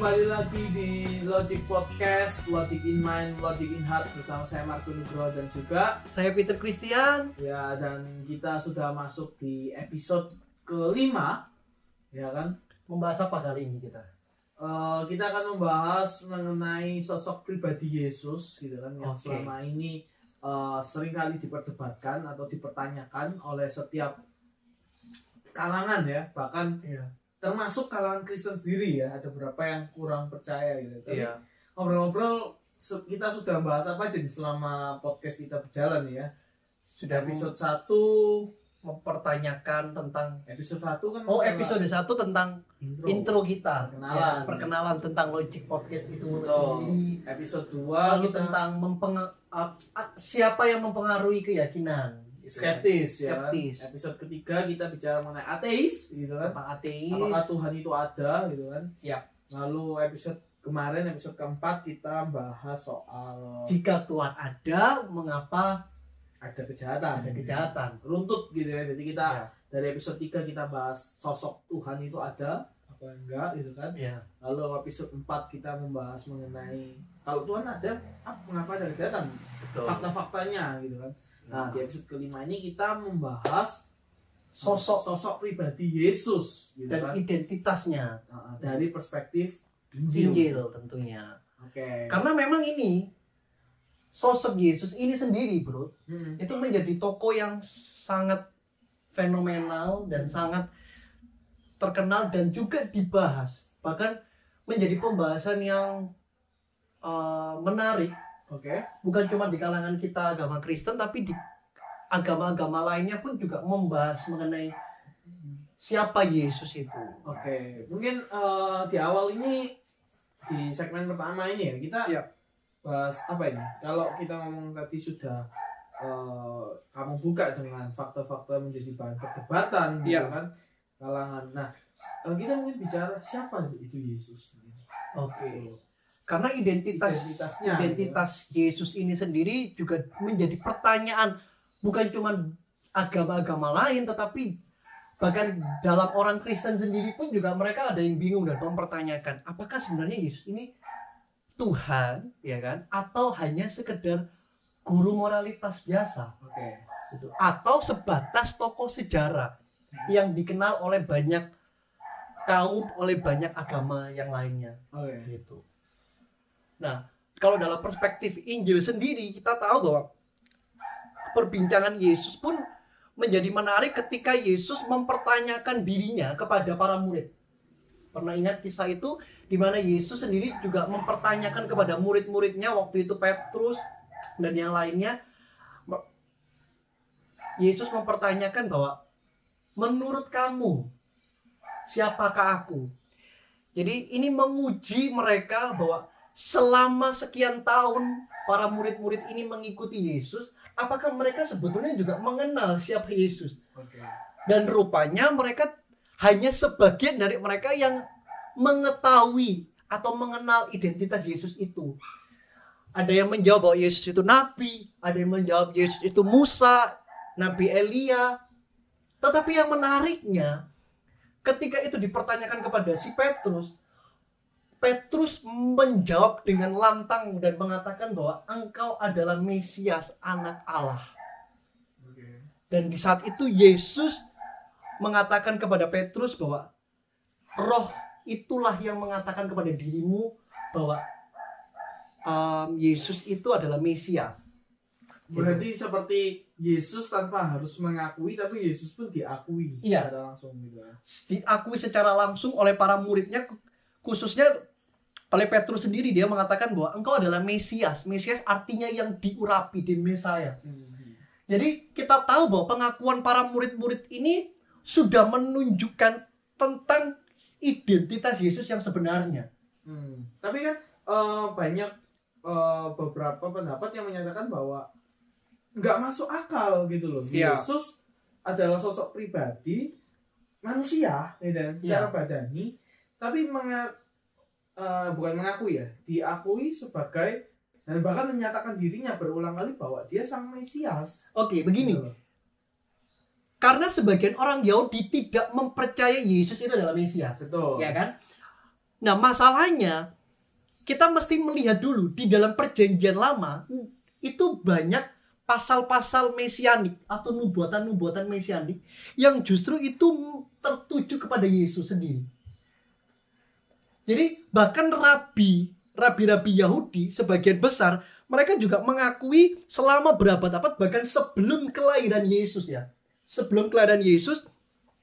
kembali lagi di Logic Podcast, Logic in Mind, Logic in Heart bersama saya Marco Nugroho dan juga Saya Peter Christian. ya dan kita sudah masuk di episode kelima, ya kan? Membahas apa kali ini kita? Eh, kita akan membahas mengenai sosok pribadi Yesus, gitu kan? Yang Oke. selama ini eh, sering kali diperdebatkan atau dipertanyakan oleh setiap kalangan ya, bahkan Iya. Termasuk kalangan Kristen sendiri ya. Ada beberapa yang kurang percaya gitu. Tapi Iya. ngobrol-ngobrol kita sudah bahas apa aja nih selama podcast kita berjalan ya Sudah episode 1 mempertanyakan tentang episode 1 kan Oh, episode 1 tentang intro, intro kita. Perkenalan. Ya, perkenalan tentang Logic Podcast itu sendiri. episode 2 Lalu kita tentang mempeng- ah, siapa yang mempengaruhi keyakinan. Gitu. skeptis ya kan? Skeptis. episode ketiga kita bicara mengenai ateis gitu kan Tentang ateis. apakah Tuhan itu ada gitu kan Ya. lalu episode kemarin episode keempat kita bahas soal Jika Tuhan ada, mengapa ada kejahatan ada kejahatan? runtut gitu ya jadi kita Ya. dari episode 3 kita bahas sosok Tuhan itu ada apa enggak gitu kan Ya. lalu episode 4 kita membahas mengenai kalau Tuhan ada apa mengapa ada kejahatan fakta-faktanya gitu kan nah di episode kelima ini kita membahas Sosok sosok pribadi Yesus gitu dan kan identitasnya. Nah, dari perspektif Injil, Injil tentunya. oke Karena memang ini sosok Yesus ini sendiri, Bro, Hmm. itu menjadi tokoh yang sangat fenomenal dan sangat terkenal dan juga dibahas. Bahkan menjadi pembahasan yang uh, menarik oke bukan cuma di kalangan kita agama Kristen tapi di agama-agama lainnya pun juga membahas mengenai siapa Yesus itu. Oke, mungkin eh, di awal ini di segmen pertama ini ya kita Iya. bahas apa ini? Kalau kita ngomong tadi sudah eh, kamu buka dengan fakta-fakta menjadi bahan perdebatan, gitu Iya. kan? Kalangan. Nah, eh, kita mungkin bicara siapa itu Yesus? Oke. Karena identitas Identitasnya, identitas Yesus ini sendiri juga menjadi pertanyaan bukan cuma agama-agama lain tetapi bahkan dalam orang Kristen sendiri pun juga mereka ada yang bingung dan mempertanyakan apakah sebenarnya Yesus ini Tuhan ya kan atau hanya sekedar guru moralitas biasa Oke. gitu atau sebatas tokoh sejarah yang dikenal oleh banyak kaum oleh banyak agama yang lainnya Oke. gitu. Nah, kalau dalam perspektif Injil sendiri kita tahu bahwa perbincangan Yesus pun menjadi menarik ketika Yesus mempertanyakan dirinya kepada para murid. Pernah ingat kisah itu di mana Yesus sendiri juga mempertanyakan kepada murid-muridnya waktu itu Petrus dan yang lainnya Yesus mempertanyakan bahwa menurut kamu siapakah aku? Jadi ini menguji mereka bahwa selama sekian tahun para murid-murid ini mengikuti Yesus, apakah mereka sebetulnya juga mengenal siapa Yesus? Dan rupanya mereka hanya sebagian dari mereka yang mengetahui atau mengenal identitas Yesus itu. Ada yang menjawab bahwa Yesus itu nabi, ada yang menjawab Yesus itu Musa, Nabi Elia. Tetapi yang menariknya, ketika itu dipertanyakan kepada si Petrus, Petrus menjawab dengan lantang dan mengatakan bahwa engkau adalah Mesias, anak Allah. Dan di saat itu Yesus mengatakan kepada Petrus bahwa roh itulah yang mengatakan kepada dirimu bahwa um, Yesus itu adalah Mesias. Berarti seperti Yesus tanpa harus mengakui, tapi Yesus pun diakui Iya. secara langsung gitu. ya. diakui secara langsung oleh para muridnya khususnya oleh Petrus sendiri dia mengatakan bahwa engkau adalah Mesias. Mesias artinya yang diurapi di Mesaya. Jadi kita tahu bahwa pengakuan para murid-murid ini sudah menunjukkan tentang identitas Yesus yang sebenarnya. Hmm. Tapi kan eh, banyak eh, beberapa pendapat yang menyatakan bahwa nggak masuk akal gitu loh. Iya. Yesus adalah sosok pribadi manusia, gitu, kan, secara Iya. badani, tapi menga- eh, bukan mengakui ya, diakui sebagai dan bahkan menyatakan dirinya berulang kali bahwa dia sang Mesias. Oke, begini. Gitu. Karena sebagian orang Yahudi tidak mempercayai Yesus itu adalah Mesias. Betul. Ya kan? Nah, masalahnya kita mesti melihat dulu di dalam perjanjian lama itu banyak pasal-pasal mesianik atau nubuatan-nubuatan mesianik yang justru itu tertuju kepada Yesus sendiri. Jadi bahkan rabi, rabi-rabi Yahudi sebagian besar mereka juga mengakui selama berabad-abad bahkan sebelum kelahiran Yesus ya. Sebelum kelahiran Yesus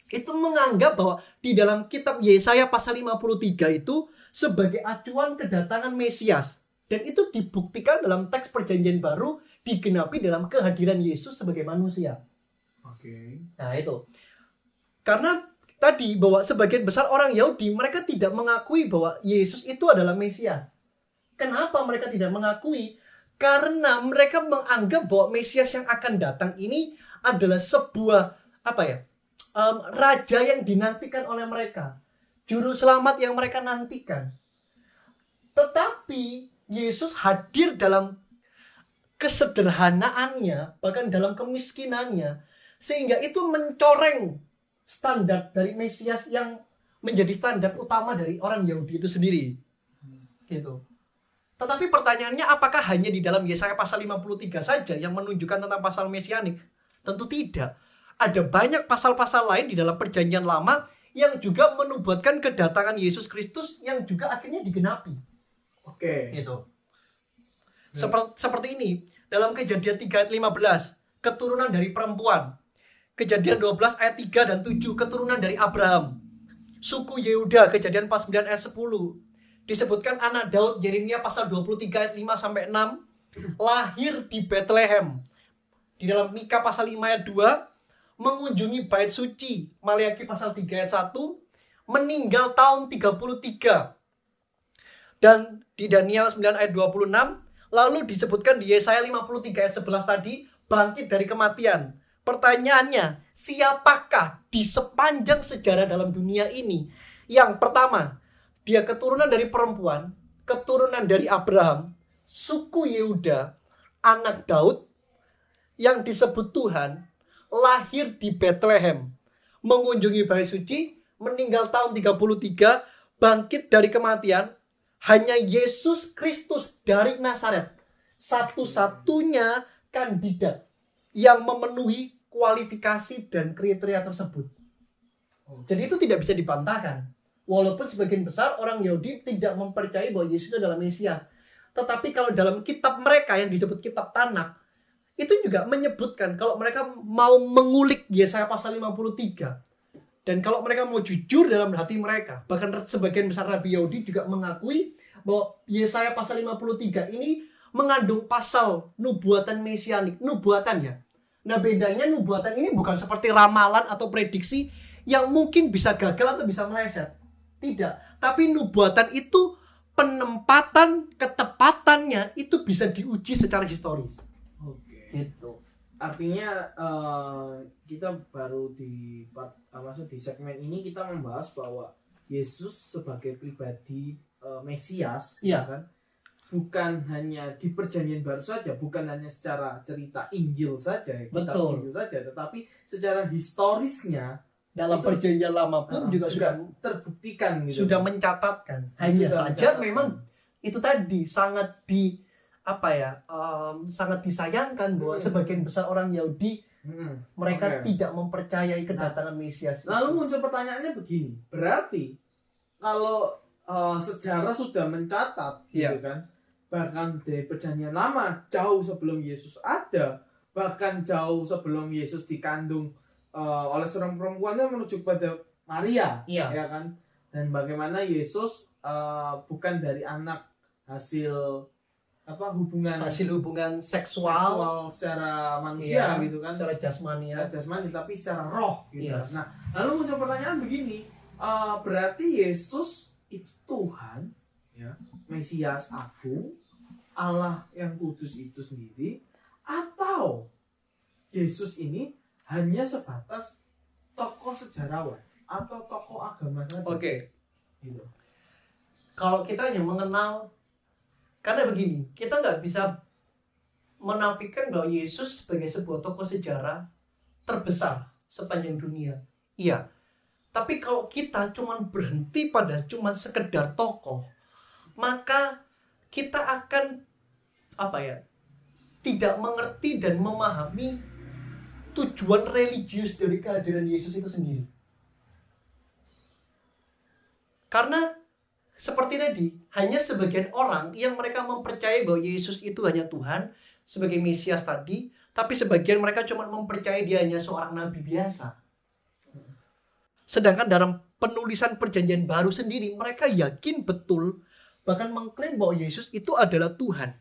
itu menganggap bahwa di dalam kitab Yesaya pasal 53 itu sebagai acuan kedatangan Mesias dan itu dibuktikan dalam teks perjanjian baru digenapi dalam kehadiran Yesus sebagai manusia. Oke. Nah, itu. Karena tadi bahwa sebagian besar orang Yahudi mereka tidak mengakui bahwa Yesus itu adalah Mesias. Kenapa mereka tidak mengakui? Karena mereka menganggap bahwa Mesias yang akan datang ini adalah sebuah apa ya? em, raja yang dinantikan oleh mereka. Juru selamat yang mereka nantikan. Tetapi Yesus hadir dalam kesederhanaannya, bahkan dalam kemiskinannya, sehingga itu mencoreng standar dari Mesias yang menjadi standar utama dari orang Yahudi itu sendiri. Gitu. Tetapi pertanyaannya apakah hanya di dalam Yesaya pasal 53 saja yang menunjukkan tentang pasal mesianik? Tentu tidak. Ada banyak pasal-pasal lain di dalam perjanjian lama yang juga menubuatkan kedatangan Yesus Kristus yang juga akhirnya digenapi. Oke. Gitu. Seperti, seperti ini dalam kejadian 3 ayat 15 keturunan dari perempuan kejadian 12 ayat 3 dan 7 keturunan dari Abraham suku Yehuda kejadian 49 ayat 10 disebutkan anak Daud Yeremia pasal 23 ayat 5 sampai 6 lahir di Bethlehem. Di dalam Mika pasal 5 ayat 2 mengunjungi bait suci. Maliaki pasal 3 ayat 1 meninggal tahun 33 dan di Daniel 9 ayat 26 lalu disebutkan di Yesaya 53 ayat 11 tadi bangkit dari kematian. Pertanyaannya, siapakah di sepanjang sejarah dalam dunia ini? Yang pertama, dia keturunan dari perempuan, keturunan dari Abraham, suku Yehuda, anak Daud yang disebut Tuhan lahir di Bethlehem, mengunjungi bait suci, meninggal tahun 33, bangkit dari kematian, hanya Yesus Kristus dari Nazaret satu-satunya kandidat yang memenuhi kualifikasi dan kriteria tersebut. Jadi itu tidak bisa dibantahkan. Walaupun sebagian besar orang Yahudi tidak mempercayai bahwa Yesus itu adalah Mesias. Tetapi kalau dalam kitab mereka yang disebut kitab Tanakh, itu juga menyebutkan kalau mereka mau mengulik Yesaya pasal 53 dan kalau mereka mau jujur dalam hati mereka, bahkan sebagian besar Rabi Yahudi juga mengakui bahwa Yesaya pasal 53 ini mengandung pasal nubuatan mesianik, nubuatan ya. Nah bedanya nubuatan ini bukan seperti ramalan atau prediksi yang mungkin bisa gagal atau bisa meleset. Tidak, tapi nubuatan itu penempatan ketepatannya itu bisa diuji secara historis. Oke. Gitu. Artinya eh, kita baru di part eh, maksud di segmen ini kita membahas bahwa Yesus sebagai pribadi eh, Mesias, Iya. ya kan? Bukan hanya di perjanjian baru saja, bukan hanya secara cerita Injil saja, kitab Betul. Injil saja, tetapi secara historisnya Dalam Itu- perjanjian lama pun eh, juga, sudah terbuktikan gitu. sudah mencatatkan. Hanya Sudah saja mencatatkan. memang itu tadi sangat di apa ya em, sangat disayangkan bahwa Hmm. sebagian besar orang Yahudi Mm-mm. mereka Oke. tidak mempercayai kedatangan Mesias. itu. Lalu muncul pertanyaannya begini, berarti kalau eh, sejarah sudah mencatat, Iya. gitu kan, bahkan dari perjanjian lama jauh sebelum Yesus ada, bahkan jauh sebelum Yesus dikandung eh, oleh seorang perempuan yang menuju pada Maria, Iya. ya kan, dan bagaimana Yesus eh, bukan dari anak hasil apa hubungan hasil hubungan seksual, seksual secara manusia Iya, gitu kan, secara jasmani ya. secara jasmani tapi secara roh gitu. Iya. Nah, lalu muncul pertanyaan begini, eh, berarti Yesus itu Tuhan, ya, Mesias Agung, Allah yang kudus itu sendiri, atau Yesus ini hanya sebatas tokoh sejarawan atau tokoh agama saja? Oke, Gitu. kalau kita hanya mengenal karena begini, kita nggak bisa menafikan bahwa Yesus sebagai sebuah tokoh sejarah terbesar sepanjang dunia. Iya. Tapi kalau kita cuma berhenti pada cuma sekedar tokoh, maka kita akan apa ya? tidak mengerti dan memahami tujuan religius dari kehadiran Yesus itu sendiri. Karena seperti tadi, hanya sebagian orang yang mereka mempercayai bahwa Yesus itu hanya Tuhan sebagai Mesias tadi, tapi sebagian mereka cuma mempercayai dia hanya seorang nabi biasa. Sedangkan dalam penulisan perjanjian baru sendiri, mereka yakin betul bahkan mengklaim bahwa Yesus itu adalah Tuhan.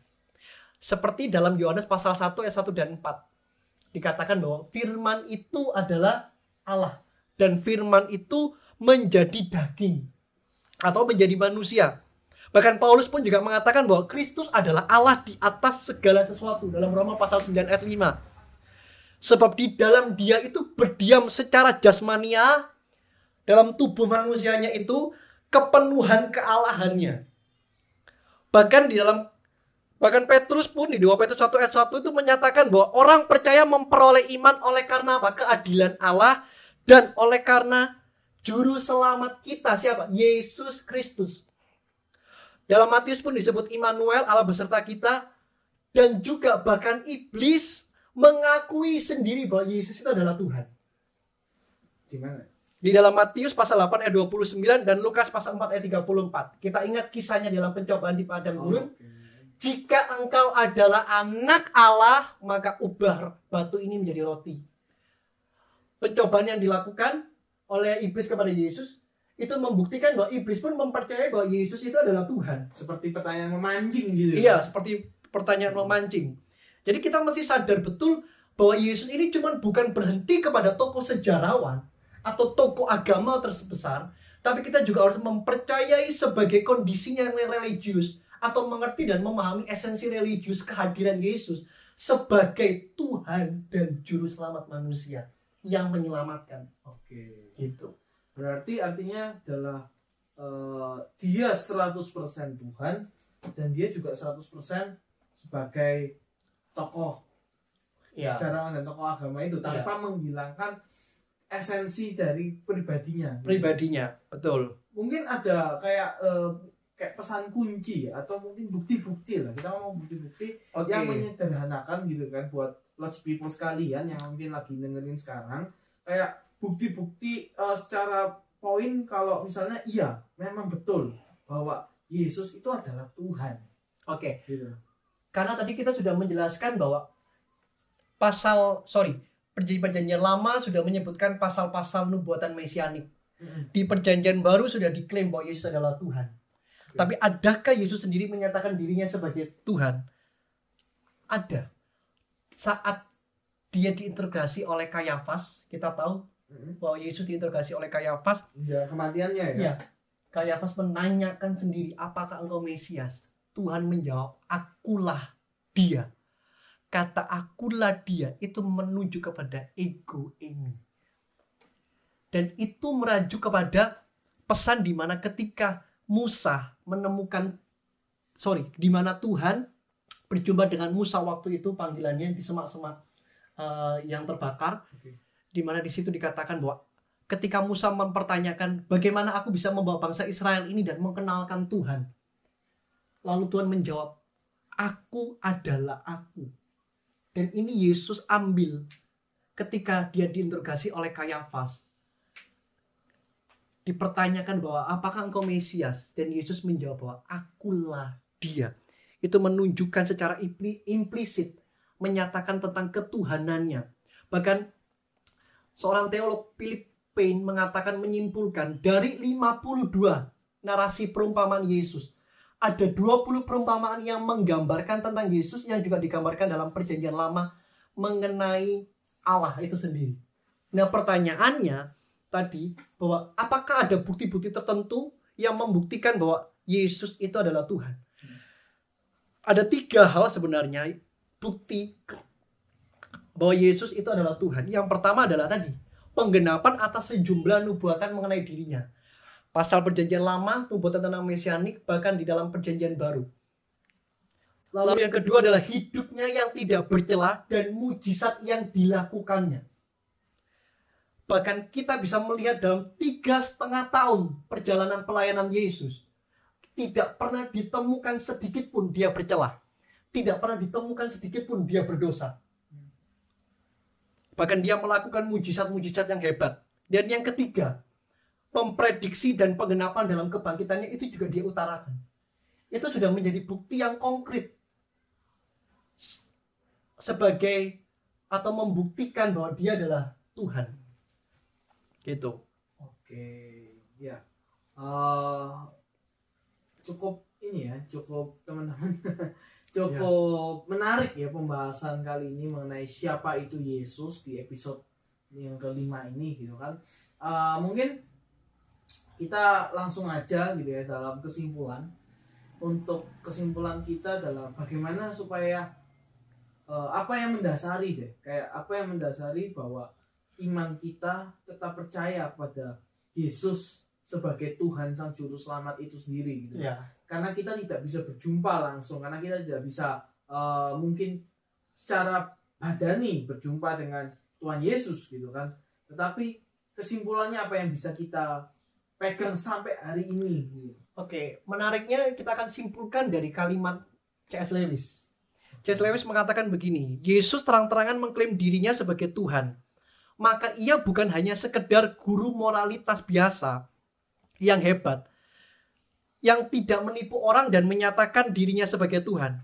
Seperti dalam Yohanes pasal 1 ayat 1 dan 4. Dikatakan bahwa firman itu adalah Allah dan firman itu menjadi daging atau menjadi manusia. Bahkan Paulus pun juga mengatakan bahwa Kristus adalah Allah di atas segala sesuatu dalam Roma pasal 9 ayat 5. Sebab di dalam dia itu berdiam secara jasmania dalam tubuh manusianya itu kepenuhan kealahannya. Bahkan di dalam bahkan Petrus pun di 2 Petrus 1 ayat 1 itu menyatakan bahwa orang percaya memperoleh iman oleh karena apa? keadilan Allah dan oleh karena juru selamat kita siapa? Yesus Kristus. Dalam Matius pun disebut Immanuel Allah beserta kita dan juga bahkan iblis mengakui sendiri bahwa Yesus itu adalah Tuhan. Di mana? Di dalam Matius pasal 8 ayat 29 dan Lukas pasal 4 ayat 34. Kita ingat kisahnya dalam pencobaan di padang gurun. Oke. Jika engkau adalah anak Allah, maka ubah batu ini menjadi roti. Pencobaan yang dilakukan oleh iblis kepada Yesus itu membuktikan bahwa iblis pun mempercayai bahwa Yesus itu adalah Tuhan. Seperti pertanyaan memancing gitu. Iya, seperti pertanyaan memancing. Jadi kita mesti sadar betul bahwa Yesus ini cuma bukan berhenti kepada tokoh sejarawan atau tokoh agama terbesar, tapi kita juga harus mempercayai sebagai kondisinya yang religius atau mengerti dan memahami esensi religius kehadiran Yesus sebagai Tuhan dan juru selamat manusia yang menyelamatkan. Oke. Gitu. Berarti artinya adalah eh, dia 100% Tuhan dan dia juga 100% sebagai tokoh Ya. dan tokoh agama itu tanpa menghilangkan esensi dari pribadinya. Pribadinya, betul. Mungkin ada kayak eh, kayak pesan kunci atau mungkin bukti-bukti lah. Kita ngomong bukti-bukti Oke. yang menyederhanakan gitu kan buat large people sekalian yang mungkin lagi dengerin sekarang kayak bukti-bukti eh, secara poin kalau misalnya iya memang betul bahwa Yesus itu adalah Tuhan Oke. gitu. Karena tadi kita sudah menjelaskan bahwa pasal sorry perjanjian lama sudah menyebutkan pasal-pasal nubuatan mesianik. Di perjanjian baru sudah diklaim bahwa Yesus adalah Tuhan. Tapi adakah Yesus sendiri menyatakan dirinya sebagai Tuhan? Ada. Saat dia diinterogasi oleh Kayafas, kita tahu bahwa Yesus diinterogasi oleh Kayafas, Ya kematiannya ya. Ya, Kayafas menanyakan sendiri, apakah engkau Mesias? Tuhan menjawab, akulah dia. Kata akulah dia itu menuju kepada ego ini. Dan itu merajuk kepada pesan di mana ketika Musa menemukan, sorry, di mana Tuhan berjumpa dengan Musa waktu itu panggilannya di semak-semak eh, yang terbakar, di mana di situ dikatakan bahwa ketika Musa mempertanyakan bagaimana aku bisa membawa bangsa Israel ini dan mengenalkan Tuhan. Lalu Tuhan menjawab, aku adalah aku. Dan ini Yesus ambil ketika dia diinterogasi oleh Kayafas. Dipertanyakan bahwa apakah engkau Mesias? Dan Yesus menjawab bahwa akulah dia. Itu menunjukkan secara impli- implisit, menyatakan tentang ketuhanannya. Bahkan seorang teolog Philip Payne mengatakan menyimpulkan dari 52 narasi perumpamaan Yesus ada 20 perumpamaan yang menggambarkan tentang Yesus yang juga digambarkan dalam perjanjian lama mengenai Allah itu sendiri. Nah pertanyaannya tadi bahwa apakah ada bukti-bukti tertentu yang membuktikan bahwa Yesus itu adalah Tuhan? Ada tiga hal sebenarnya bukti bahwa Yesus itu adalah Tuhan. Yang pertama adalah tadi penggenapan atas sejumlah nubuatan mengenai dirinya. Pasal perjanjian lama, nubuatan tentang mesianik, bahkan di dalam perjanjian baru. Lalu yang kedua adalah hidupnya yang tidak bercela dan mujizat yang dilakukannya. Bahkan kita bisa melihat dalam tiga setengah tahun perjalanan pelayanan Yesus. Tidak pernah ditemukan sedikit pun dia bercelah. Tidak pernah ditemukan sedikit pun dia berdosa. Bahkan dia melakukan mujizat-mujizat yang hebat. Dan yang ketiga, memprediksi dan penggenapan dalam kebangkitannya itu juga dia utarakan. Itu sudah menjadi bukti yang konkret sebagai atau membuktikan bahwa dia adalah Tuhan. Gitu. Oke, ya. Eh, cukup ini ya, cukup teman-teman, cukup menarik ya pembahasan kali ini mengenai siapa itu Yesus di episode yang kelima ini gitu kan. Eh, mungkin kita langsung aja gitu ya dalam kesimpulan. Untuk kesimpulan kita adalah bagaimana supaya eh, apa yang mendasari deh, kayak apa yang mendasari bahwa iman kita tetap percaya pada Yesus sebagai Tuhan sang juru selamat itu sendiri gitu. Ya. Karena kita tidak bisa berjumpa langsung, karena kita tidak bisa eh, mungkin secara badani berjumpa dengan Tuhan Yesus gitu kan. Tetapi kesimpulannya apa yang bisa kita pegang sampai hari ini. Oke, menariknya kita akan simpulkan dari kalimat C.S. Lewis. C.S. Lewis mengatakan begini, Yesus terang-terangan mengklaim dirinya sebagai Tuhan. Maka ia bukan hanya sekedar guru moralitas biasa yang hebat, yang tidak menipu orang dan menyatakan dirinya sebagai Tuhan.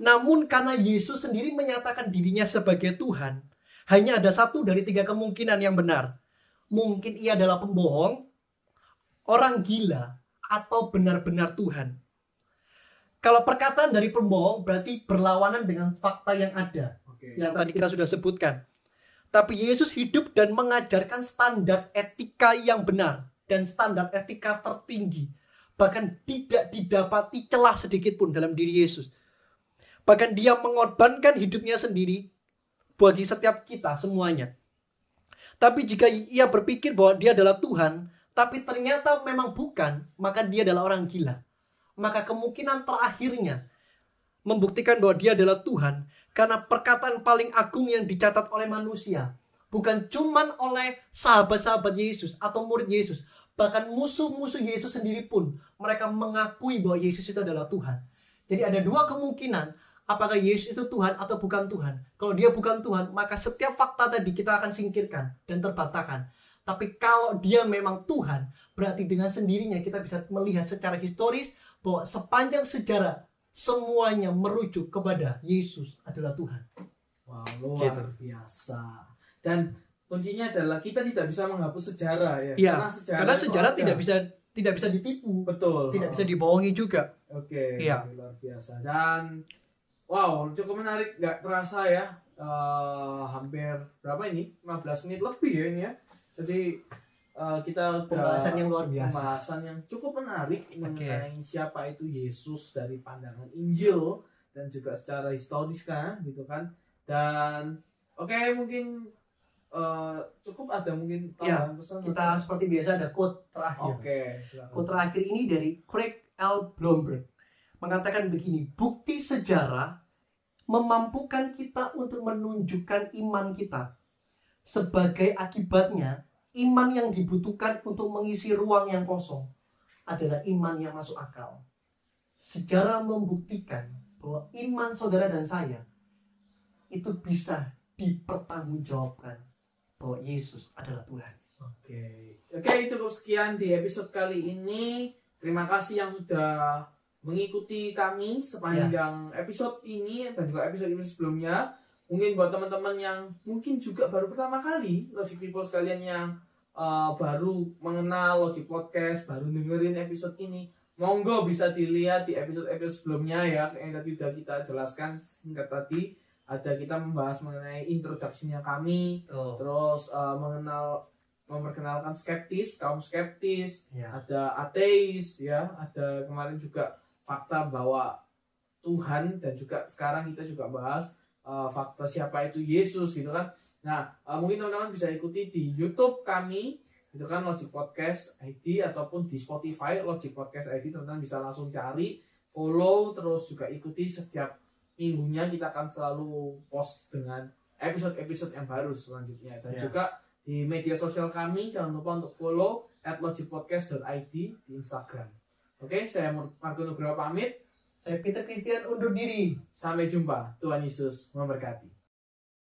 Namun karena Yesus sendiri menyatakan dirinya sebagai Tuhan, hanya ada satu dari tiga kemungkinan yang benar. Mungkin ia adalah pembohong, orang gila, atau benar-benar Tuhan. Kalau perkataan dari pembohong berarti berlawanan dengan fakta yang ada Oke. yang tadi kita sudah sebutkan. Tapi Yesus hidup dan mengajarkan standar etika yang benar dan standar etika tertinggi. Bahkan tidak didapati celah sedikit pun dalam diri Yesus. Bahkan dia mengorbankan hidupnya sendiri bagi setiap kita semuanya. Tapi jika ia berpikir bahwa dia adalah Tuhan, tapi ternyata memang bukan, maka dia adalah orang gila. Maka kemungkinan terakhirnya membuktikan bahwa dia adalah Tuhan karena perkataan paling agung yang dicatat oleh manusia bukan cuman oleh sahabat-sahabat Yesus atau murid Yesus bahkan musuh-musuh Yesus sendiri pun mereka mengakui bahwa Yesus itu adalah Tuhan. Jadi ada dua kemungkinan apakah Yesus itu Tuhan atau bukan Tuhan. Kalau dia bukan Tuhan maka setiap fakta tadi kita akan singkirkan dan terbantahkan tapi kalau dia memang Tuhan berarti dengan sendirinya kita bisa melihat secara historis bahwa sepanjang sejarah semuanya merujuk kepada Yesus adalah Tuhan. Wow, luar Gitu. biasa. Dan kuncinya adalah kita tidak bisa menghapus sejarah ya. Iya, Karena sejarah, Karena sejarah tidak bisa tidak bisa ditipu, betul. tidak Oh. bisa dibohongi juga. Oke, Iya. luar biasa. Dan wow, cukup menarik nggak terasa ya. Eh, hampir berapa ini? 15 menit lebih ya ini ya. Jadi eh, kita Pembahasan yang luar biasa. pembahasan yang cukup menarik mengenai siapa itu Yesus dari pandangan Injil dan juga secara historis kan gitu kan dan oke mungkin eh, cukup ada mungkin Ya, tambahan pesan Kita seperti biasa ada quote terakhir. oke silakan. Quote terakhir ini dari Craig L. Blomberg mengatakan begini, bukti sejarah memampukan kita untuk menunjukkan iman kita. Sebagai akibatnya, iman yang dibutuhkan untuk mengisi ruang yang kosong adalah iman yang masuk akal. Sejarah membuktikan bahwa iman saudara dan saya itu bisa dipertanggungjawabkan bahwa Yesus adalah Tuhan. Oke, oke cukup sekian di episode kali ini. Terima kasih yang sudah mengikuti kami sepanjang episode ini dan juga episode-episode sebelumnya. Mungkin buat teman-teman yang mungkin juga baru pertama kali Logic People sekalian yang uh, baru mengenal Logic Podcast, baru dengerin episode ini, monggo bisa dilihat di episode-episode sebelumnya ya yang tadi sudah kita jelaskan singkat tadi. Ada kita membahas mengenai introduction-nya kami, terus uh, mengenal memperkenalkan skeptis kaum skeptis Ya. ada ateis ya ada kemarin juga fakta bahwa Tuhan dan juga sekarang kita juga bahas uh, fakta siapa itu Yesus gitu kan nah uh, mungkin teman-teman bisa ikuti di YouTube kami itu kan Logic Podcast ID ataupun di Spotify Logic Podcast ID teman-teman bisa langsung cari follow terus juga ikuti setiap minggunya kita akan selalu post dengan episode-episode yang baru selanjutnya dan Ya. juga di media sosial kami. Jangan lupa untuk follow at logicpodcast.id di Instagram. Oke, saya Marco Nugroho pamit. Saya Peter Christian undur diri. Sampai jumpa. Tuhan Yesus memberkati.